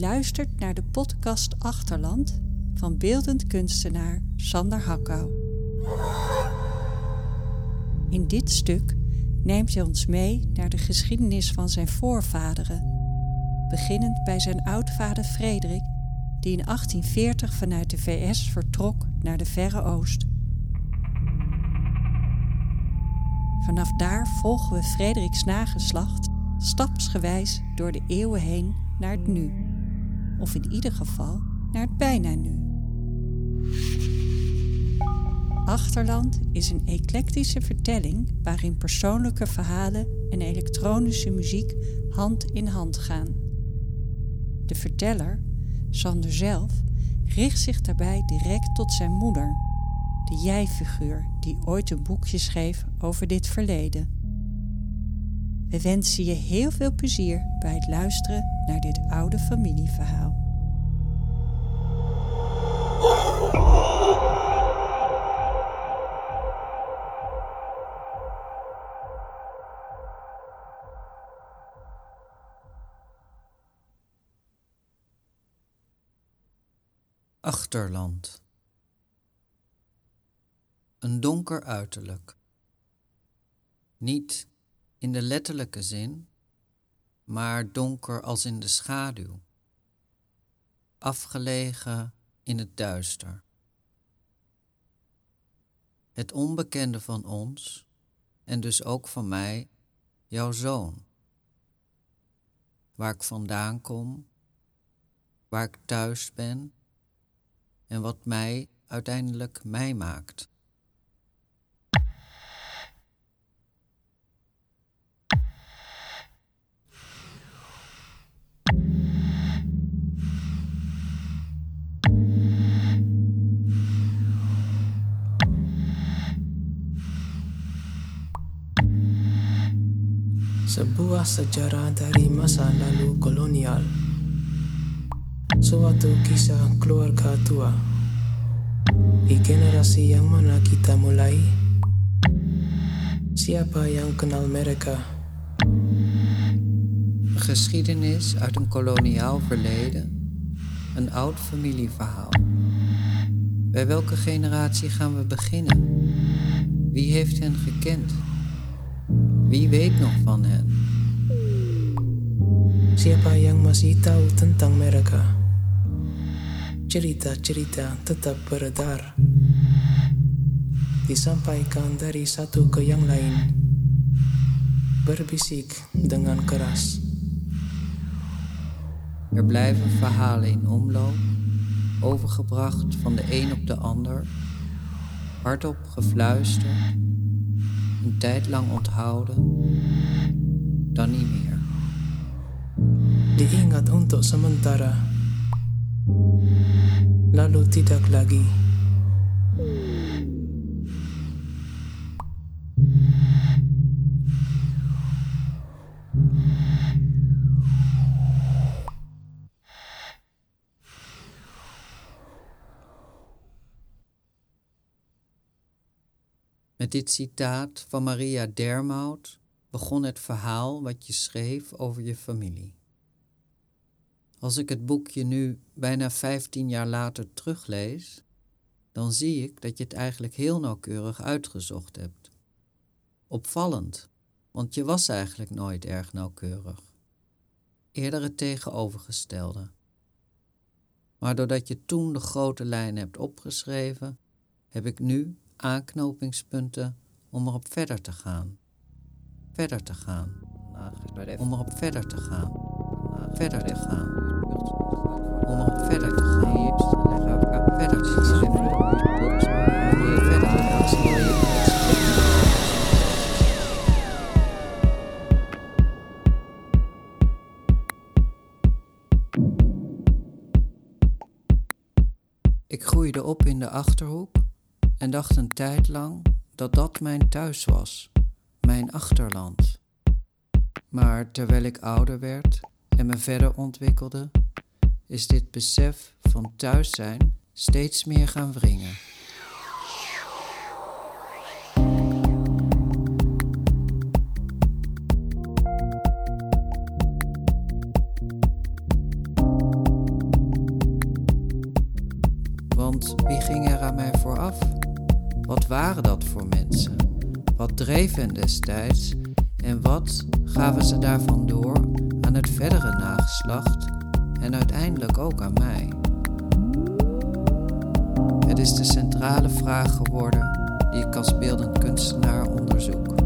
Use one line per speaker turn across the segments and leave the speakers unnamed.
Luistert naar de podcast Achterland van beeldend kunstenaar Sander Hakkou. In dit stuk neemt hij ons mee naar de geschiedenis van zijn voorvaderen, beginnend bij zijn oudvader Frederik, die in 1840 vanuit de VS vertrok naar de Verre Oost. Vanaf daar volgen we Frederiks nageslacht stapsgewijs door de eeuwen heen naar het nu, of in ieder geval naar het bijna nu. Achterland is een eclectische vertelling waarin persoonlijke verhalen en elektronische muziek hand in hand gaan. De verteller, Sander zelf, richt zich daarbij direct tot zijn moeder, de jij-figuur die ooit een boekje schreef over dit verleden. We wensen je heel veel plezier bij het luisteren naar dit oude familieverhaal.
Achterland. Een donker uiterlijk. Niet in de letterlijke zin, maar donker als in de schaduw. Afgelegen in het duister. Het onbekende van ons, en dus ook van mij, jouw zoon. Waar ik vandaan kom, waar ik thuis ben en wat mij uiteindelijk mij maakt.
Sebuah sejarah dari masa lalu kolonial Suatu kisah keluarga tua Di generasi yang mana kita mulai Siapa yang kenal mereka?
Geschiedenis uit een koloniaal verleden, een oud familieverhaal. Bij welke generatie gaan we beginnen? Wie heeft hen gekend? Wie weet nog van hen?
Siapa yang masih tahu tentang mereka? Cerita-cerita tetap beredar Disampaikan dari satu ke yang lain Berbisik dengan keras
Er blijven verhalen in omloop, overgebracht van de een op de ander, hardop gefluisterd, een tijd lang onthouden, dan niet meer.
Diingat untuk sementara Lalu tidak lagi
Met dit citaat van Maria Dermout begon het verhaal wat je schreef over je familie. Als ik het boekje nu bijna 15 jaar later teruglees, dan zie ik dat je het eigenlijk heel nauwkeurig uitgezocht hebt. Opvallend, want je was eigenlijk nooit erg nauwkeurig. Eerder het tegenovergestelde. Maar doordat je toen de grote lijnen hebt opgeschreven, heb ik nu aanknopingspunten om erop verder te gaan. Verder te gaan. Om erop verder te gaan. Verder te gaan. Om erop verder te gaan. Verder te gaan. Ik groeide op in de achterhoek en dacht een tijd lang dat dat mijn thuis was, mijn achterland. Maar terwijl ik ouder werd en me verder ontwikkelde, is dit besef van thuis zijn steeds meer gaan wringen. Want wie ging er aan mij vooraf? Wat waren dat voor mensen? Wat dreef hen destijds? En wat gaven ze daarvan door aan het verdere nageslacht en uiteindelijk ook aan mij? Het is de centrale vraag geworden die ik als beeldend kunstenaar onderzoek.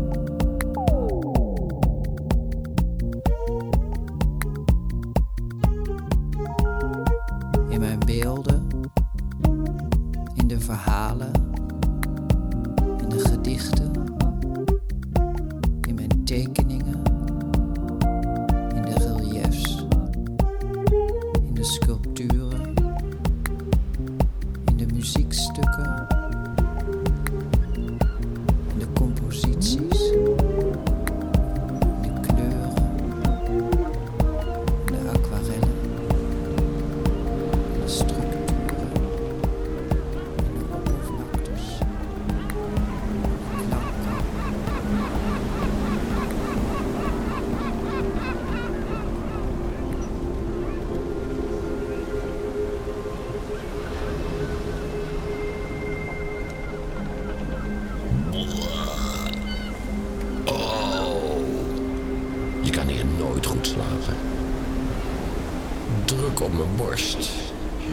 Op mijn borst.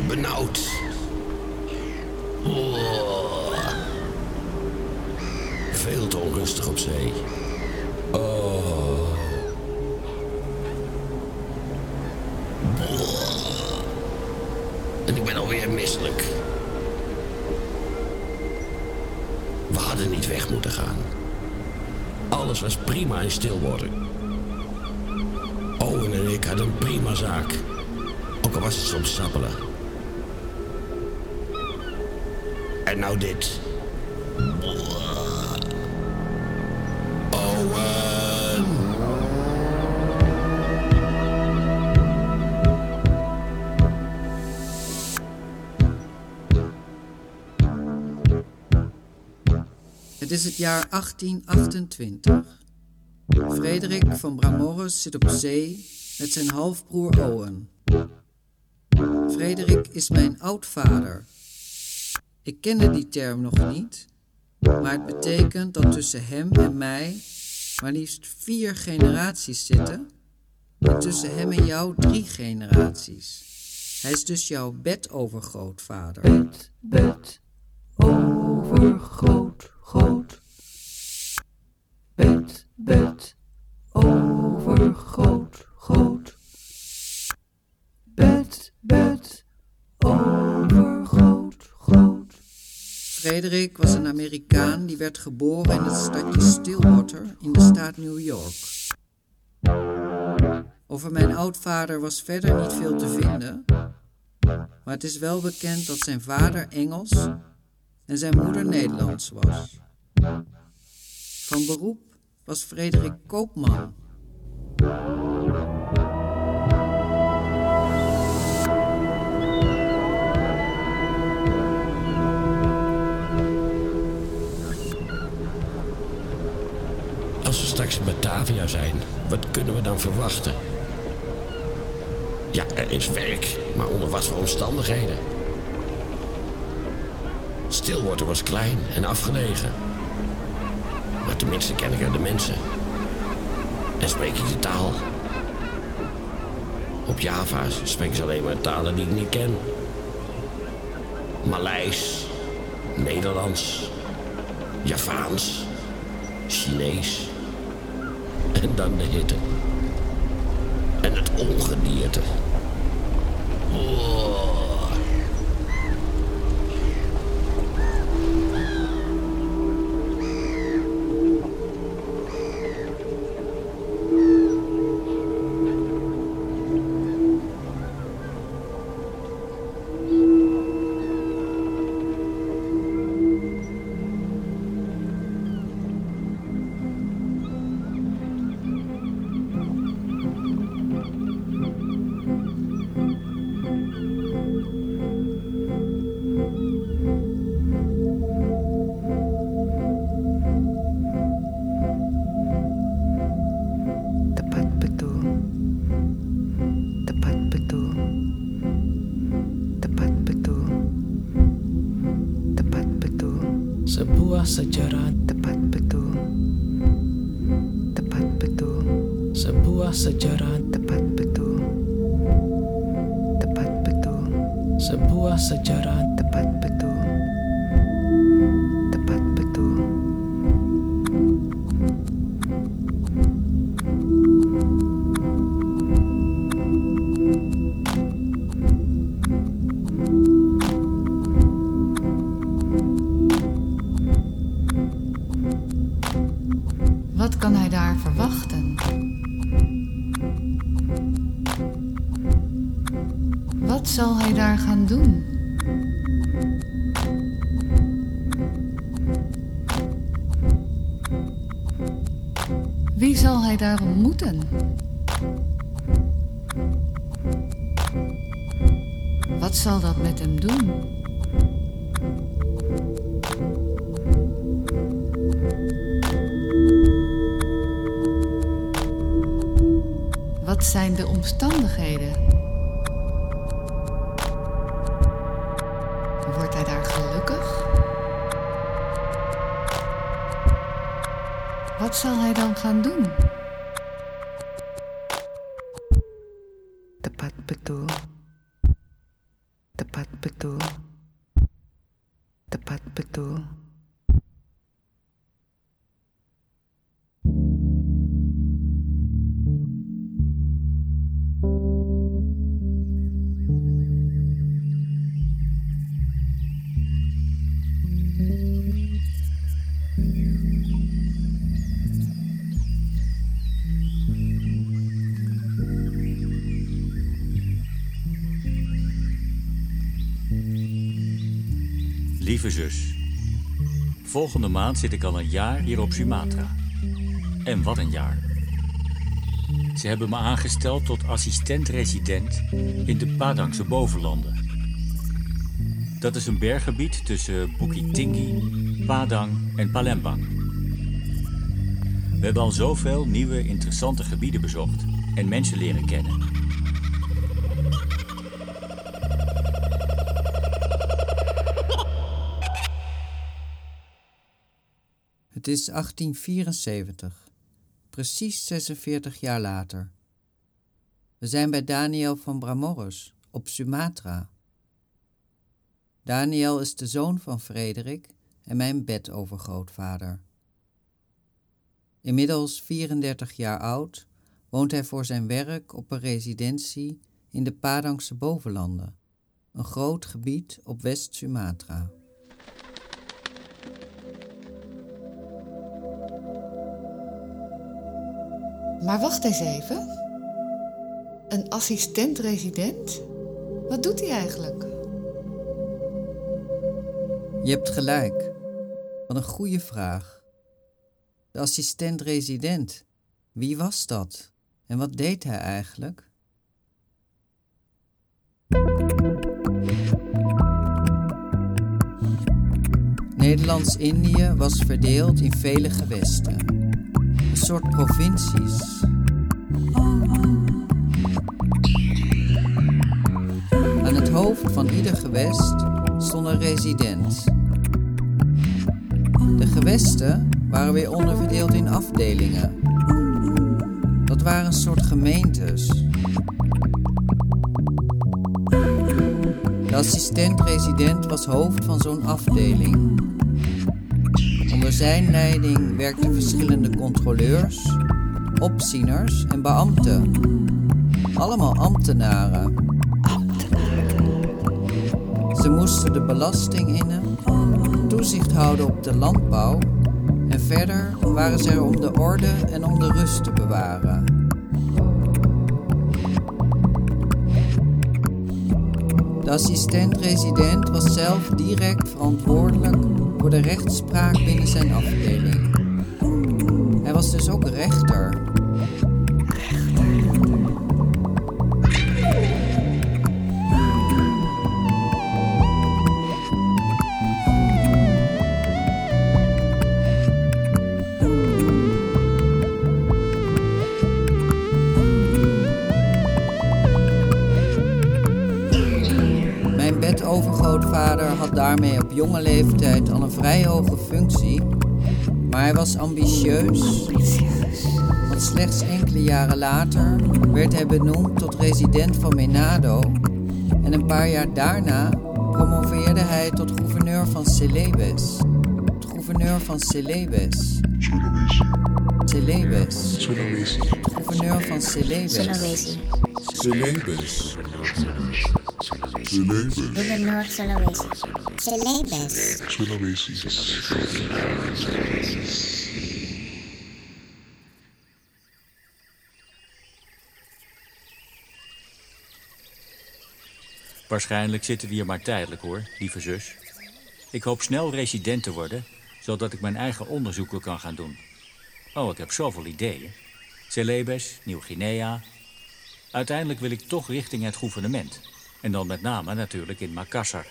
Benauwd. Oh. Veel te onrustig op zee. Oh. En ik ben alweer misselijk. We hadden niet weg moeten gaan. Alles was prima in Stilwater. Owen en ik hadden een prima zaak. Ook al was het soms sappelen. En nou dit.
Het is het jaar 1828. Frederik van Bramorres zit op zee met zijn halfbroer Owen. Frederik is mijn oudvader. Ik kende die term nog niet, maar het betekent dat tussen hem en mij maar liefst vier generaties zitten en tussen hem en jou drie generaties. Hij is dus jouw bedovergrootvader.
bed, bed, over groot. Bed, bed, over
Frederik was een Amerikaan die werd geboren in het stadje Stillwater in de staat New York. Over mijn oudvader was verder niet veel te vinden, maar het is wel bekend dat zijn vader Engels en zijn moeder Nederlands was. Van beroep was Frederik koopman.
Straks in Batavia zijn, wat kunnen we dan verwachten? Ja, er is werk, maar onder wat voor omstandigheden? Stilwater was klein en afgelegen. Maar tenminste ken ik er de mensen. En spreek ik de taal. Op Java spreken ze alleen maar talen die ik niet ken. Maleis, Nederlands, Javaans, Chinees. En dan de hitte. En het ongedierte. Oh.
Sebuah sejarah tepat betul. Tepat betul. Sebuah sejarah tepat betul.
Wat zijn de omstandigheden? Wordt hij daar gelukkig? Wat zal hij dan gaan doen?
Lieve zus, volgende maand zit ik al een jaar hier op Sumatra. En wat een jaar. Ze hebben me aangesteld tot assistent-resident in de Padangse bovenlanden. Dat is een berggebied tussen Bukit Tinggi, Padang en Palembang. We hebben al zoveel nieuwe interessante gebieden bezocht en mensen leren kennen.
Het is 1874, precies 46 jaar later. We zijn bij Daniel van Bramorus op Sumatra. Daniel is de zoon van Frederik en mijn bedovergrootvader. Inmiddels 34 jaar oud woont hij voor zijn werk op een residentie in de Padangse bovenlanden, een groot gebied op West-Sumatra.
Maar wacht eens even. Een assistent-resident? Wat doet hij eigenlijk?
Je hebt gelijk. Wat een goede vraag. De assistent-resident. Wie was dat? En wat deed hij eigenlijk? Nederlands-Indië was verdeeld in vele gewesten. Soort provincies. Aan het hoofd van ieder gewest stond een resident. De gewesten waren weer onderverdeeld in afdelingen. Dat waren een soort gemeentes. De assistent-resident was hoofd van zo'n afdeling. Onder zijn leiding werkten verschillende controleurs, opzieners en beambten. Allemaal ambtenaren. Ze moesten de belasting innen, toezicht houden op de landbouw en verder waren ze er om de orde en om de rust te bewaren. De assistent-resident was zelf direct verantwoordelijk voor de rechtspraak binnen zijn afdeling. Hij was dus ook rechter. Grootvader had daarmee op jonge leeftijd al een vrij hoge functie, maar hij was ambitieus. Want slechts enkele jaren later werd hij benoemd tot resident van Menado en een paar jaar daarna promoveerde hij tot gouverneur van Celebes. Tot gouverneur van Celebes. Celebes. Gouverneur van Celebes.
Celebes.
Gubernur Sulawesi. Celebes.
Sulawesi.
Waarschijnlijk zitten we hier maar tijdelijk hoor, lieve zus. Ik hoop snel resident te worden, zodat ik mijn eigen onderzoeken kan gaan doen. Oh, ik heb zoveel ideeën. Celebes, Nieuw-Guinea. Uiteindelijk wil ik toch richting het gouvernement. En dan met name natuurlijk in Makassar.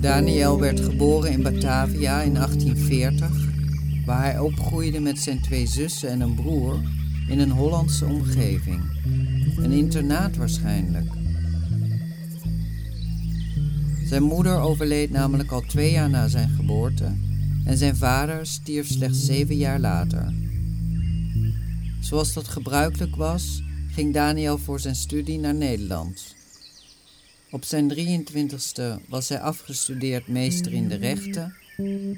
Daniel werd geboren in Batavia in 1840, waar hij opgroeide met zijn twee zussen en een broer in een Hollandse omgeving. Een internaat waarschijnlijk. Zijn moeder overleed namelijk al twee jaar na zijn geboorte en zijn vader stierf slechts zeven jaar later. Zoals dat gebruikelijk was, ging Daniel voor zijn studie naar Nederland. Op zijn 23ste was hij afgestudeerd meester in de rechten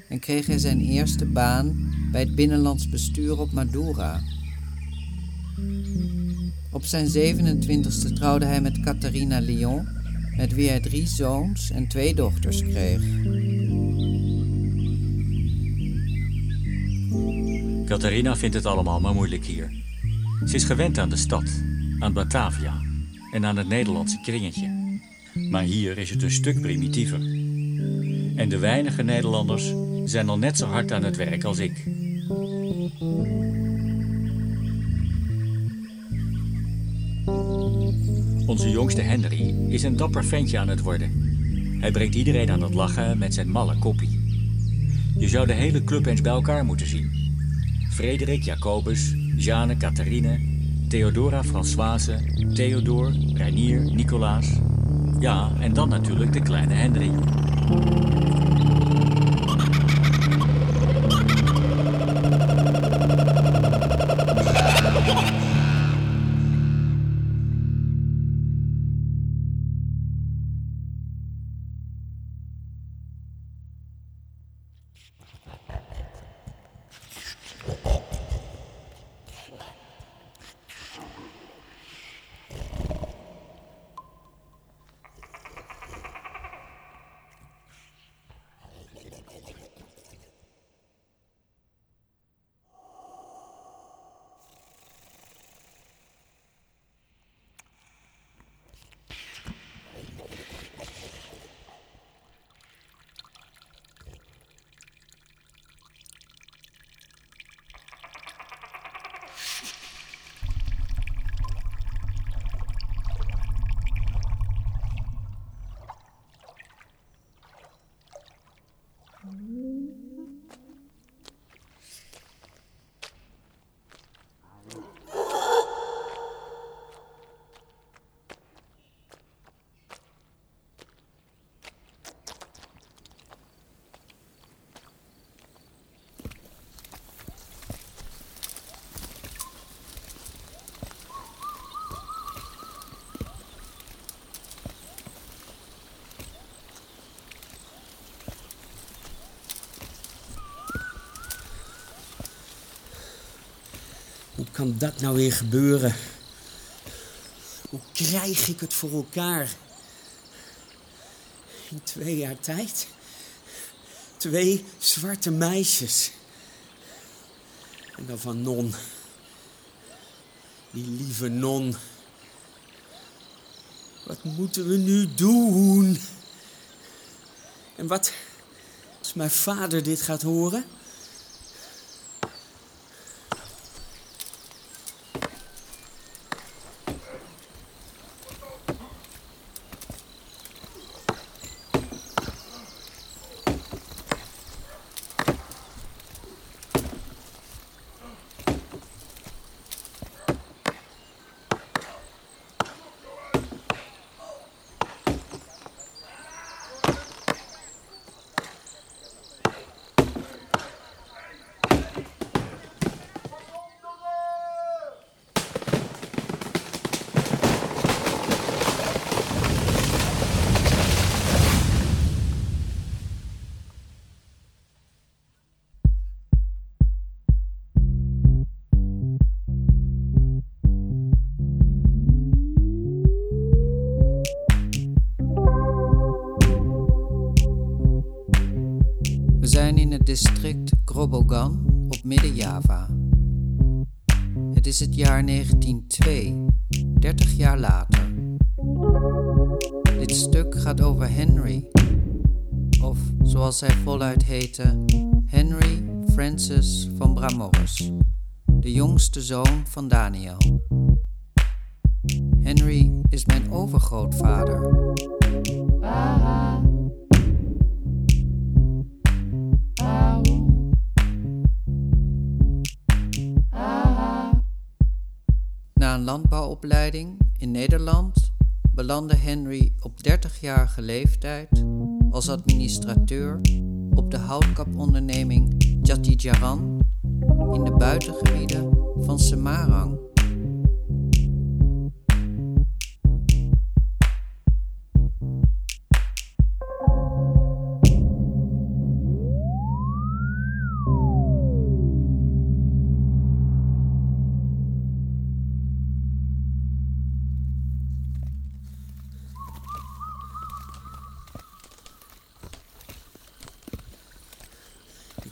en kreeg hij zijn eerste baan bij het binnenlands bestuur op Madura. Op zijn 27ste trouwde hij met Catharina Lyon, met wie hij drie zoons en twee dochters kreeg.
Catharina vindt het allemaal maar moeilijk hier. Ze is gewend aan de stad, aan Batavia en aan het Nederlandse kringetje. Maar hier is het een stuk primitiever. En de weinige Nederlanders zijn al net zo hard aan het werk als ik. Onze jongste Henry is een dapper ventje aan het worden. Hij brengt iedereen aan het lachen met zijn malle koppie. Je zou de hele club eens bij elkaar moeten zien. Frederik, Jacobus, Jeanne, Catharine, Theodora, Françoise, Theodor, Reinier, Nicolaas. Ja, en dan natuurlijk de kleine Henry.
Kan dat nou weer gebeuren? Hoe krijg ik het voor elkaar? In twee jaar tijd? Twee zwarte meisjes. En dan van Non. Die lieve Non. Wat moeten we nu doen? En wat als mijn vader dit gaat horen?
District Grobogan op Midden-Java. Het is het jaar 1902, 30 jaar later. Dit stuk gaat over Henry, of zoals hij voluit heette, Henry Francis van Bramorris, de jongste zoon van Daniel. Henry is mijn overgrootvader. Landbouwopleiding in Nederland belandde Henry op 30-jarige leeftijd als administrateur op de houtkaponderneming Jatijaran in de buitengebieden van Semarang.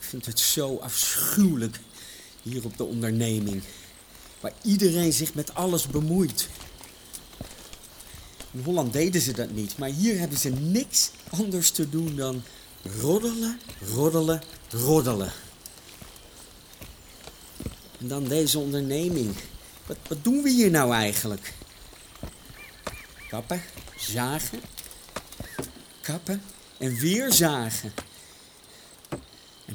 Vind het zo afschuwelijk hier op de onderneming. Waar iedereen zich met alles bemoeit. In Holland deden ze dat niet, maar hier hebben ze niks anders te doen dan roddelen, roddelen, roddelen. En dan deze onderneming. Wat, wat doen we hier nou eigenlijk? Kappen, zagen, kappen en weer zagen.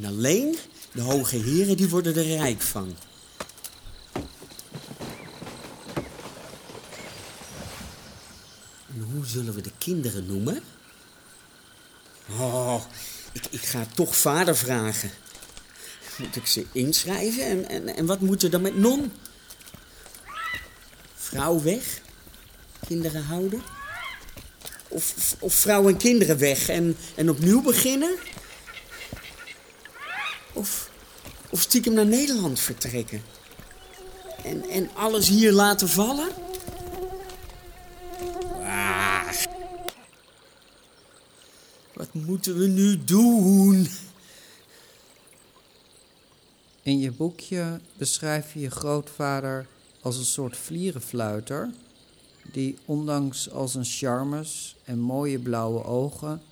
En alleen de hoge heren die worden er rijk van. En hoe zullen we de kinderen noemen? Oh, ik, ik ga toch vader vragen. Moet ik ze inschrijven? En, en, en wat moet er dan met non? Vrouw weg? Kinderen houden? Of, of, vrouw en kinderen weg en, en opnieuw beginnen? Of, stiekem naar Nederland vertrekken? En, en alles hier laten vallen? Ah. Wat moeten we nu doen?
In je boekje beschrijf je je grootvader als een soort vlierenfluiter, die ondanks al zijn charmes en mooie blauwe ogen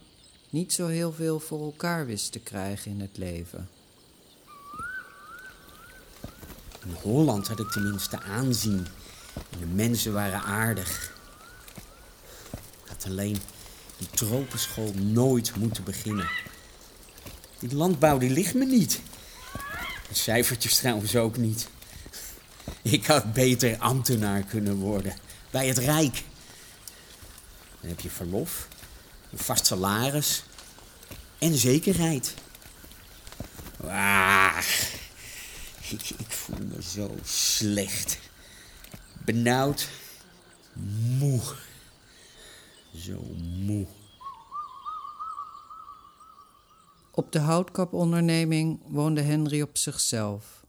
niet zo heel veel voor elkaar wist te krijgen in het leven.
In Holland had ik tenminste aanzien. En de mensen waren aardig. Ik had alleen die tropenschool nooit moeten beginnen. Die landbouw die ligt me niet. De cijfertjes trouwens ook niet. Ik had beter ambtenaar kunnen worden. Bij het Rijk. Dan heb je verlof, een vast salaris en zekerheid. Ah, ik, voel me zo slecht. Benauwd. Moe. Zo moe.
Op de houtkaponderneming woonde Henry op zichzelf.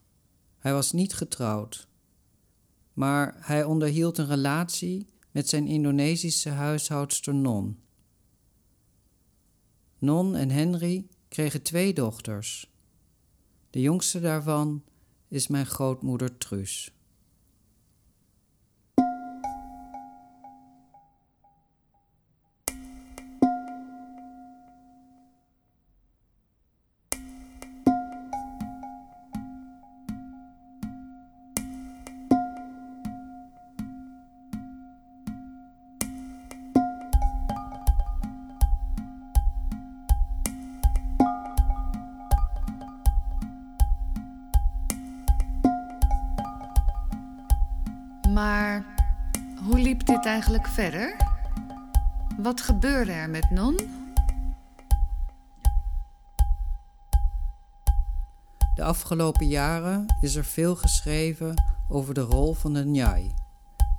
Hij was niet getrouwd, maar hij onderhield een relatie met zijn Indonesische huishoudster Non. Non en Henry kregen twee dochters. De jongste daarvan is mijn grootmoeder Truus.
Eigenlijk verder? Wat gebeurde er met Non?
De afgelopen jaren is er veel geschreven over de rol van de Nyai,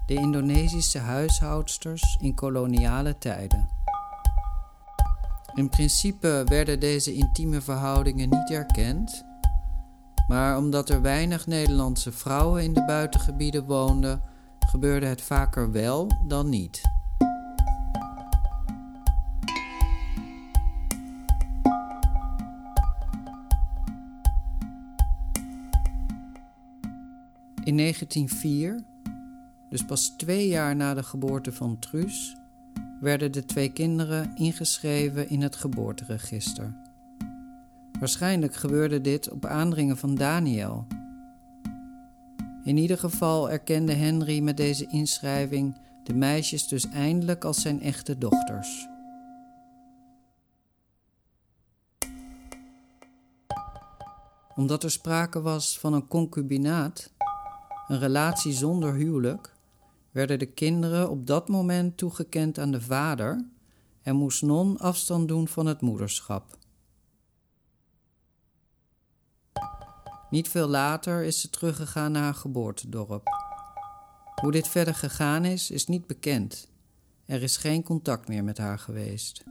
de Indonesische huishoudsters in koloniale tijden. In principe werden deze intieme verhoudingen niet erkend, maar omdat er weinig Nederlandse vrouwen in de buitengebieden woonden, gebeurde het vaker wel dan niet. In 1904, dus pas twee jaar na de geboorte van Truus, werden de twee kinderen ingeschreven in het geboorteregister. Waarschijnlijk gebeurde dit op aandringen van Daniel, in ieder geval erkende Henry met deze inschrijving de meisjes dus eindelijk als zijn echte dochters. Omdat er sprake was van een concubinaat, een relatie zonder huwelijk, werden de kinderen op dat moment toegekend aan de vader en moest Non afstand doen van het moederschap. Niet veel later is ze teruggegaan naar haar geboortedorp. Hoe dit verder gegaan is, is niet bekend. Er is geen contact meer met haar geweest.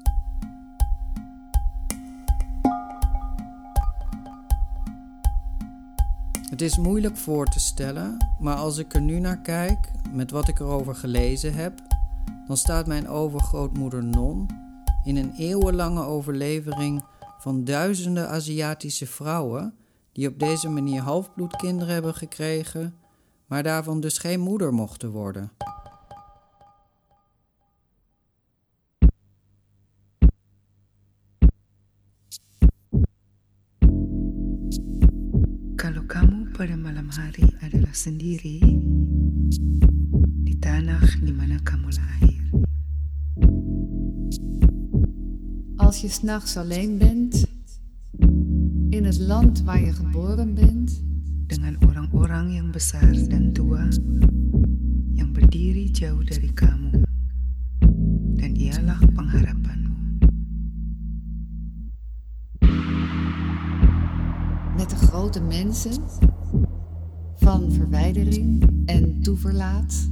Het is moeilijk voor te stellen, maar als ik er nu naar kijk, met wat ik erover gelezen heb, dan staat mijn overgrootmoeder Non in een eeuwenlange overlevering van duizenden Aziatische vrouwen die op deze manier halfbloedkinderen hebben gekregen, maar daarvan dus geen moeder mochten worden.
Kalau kamu pada malam hari adalah sendiri di tanah di mana kamu lahir.
Als je s'nachts alleen bent, het land waar je geboren bent,
dengan orang-orang yang besar dan tua yang berdiri jauh dari kamu dan ialah pengharapanmu.
met de grote mensen van verwijdering en toeverlaat,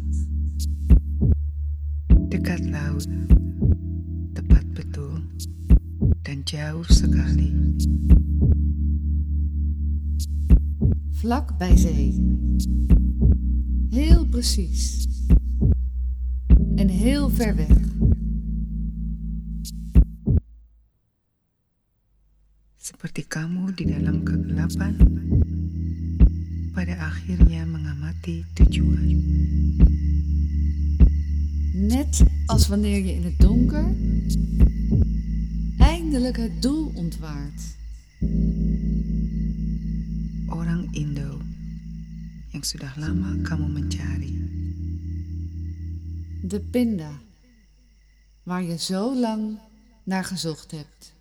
Dekat laut, tepat betul, dan jauh sekali.
Vlak bij zee. Heel precies. En heel ver weg.
Seperti kamu di dalam kegelapan, pada akhirnya mengamati tujuan.
Net als wanneer je in het donker eindelijk het doel ontwaart.
Yang sudah lama kamu mencari.
De pinda, waar je zo lang naar gezocht hebt.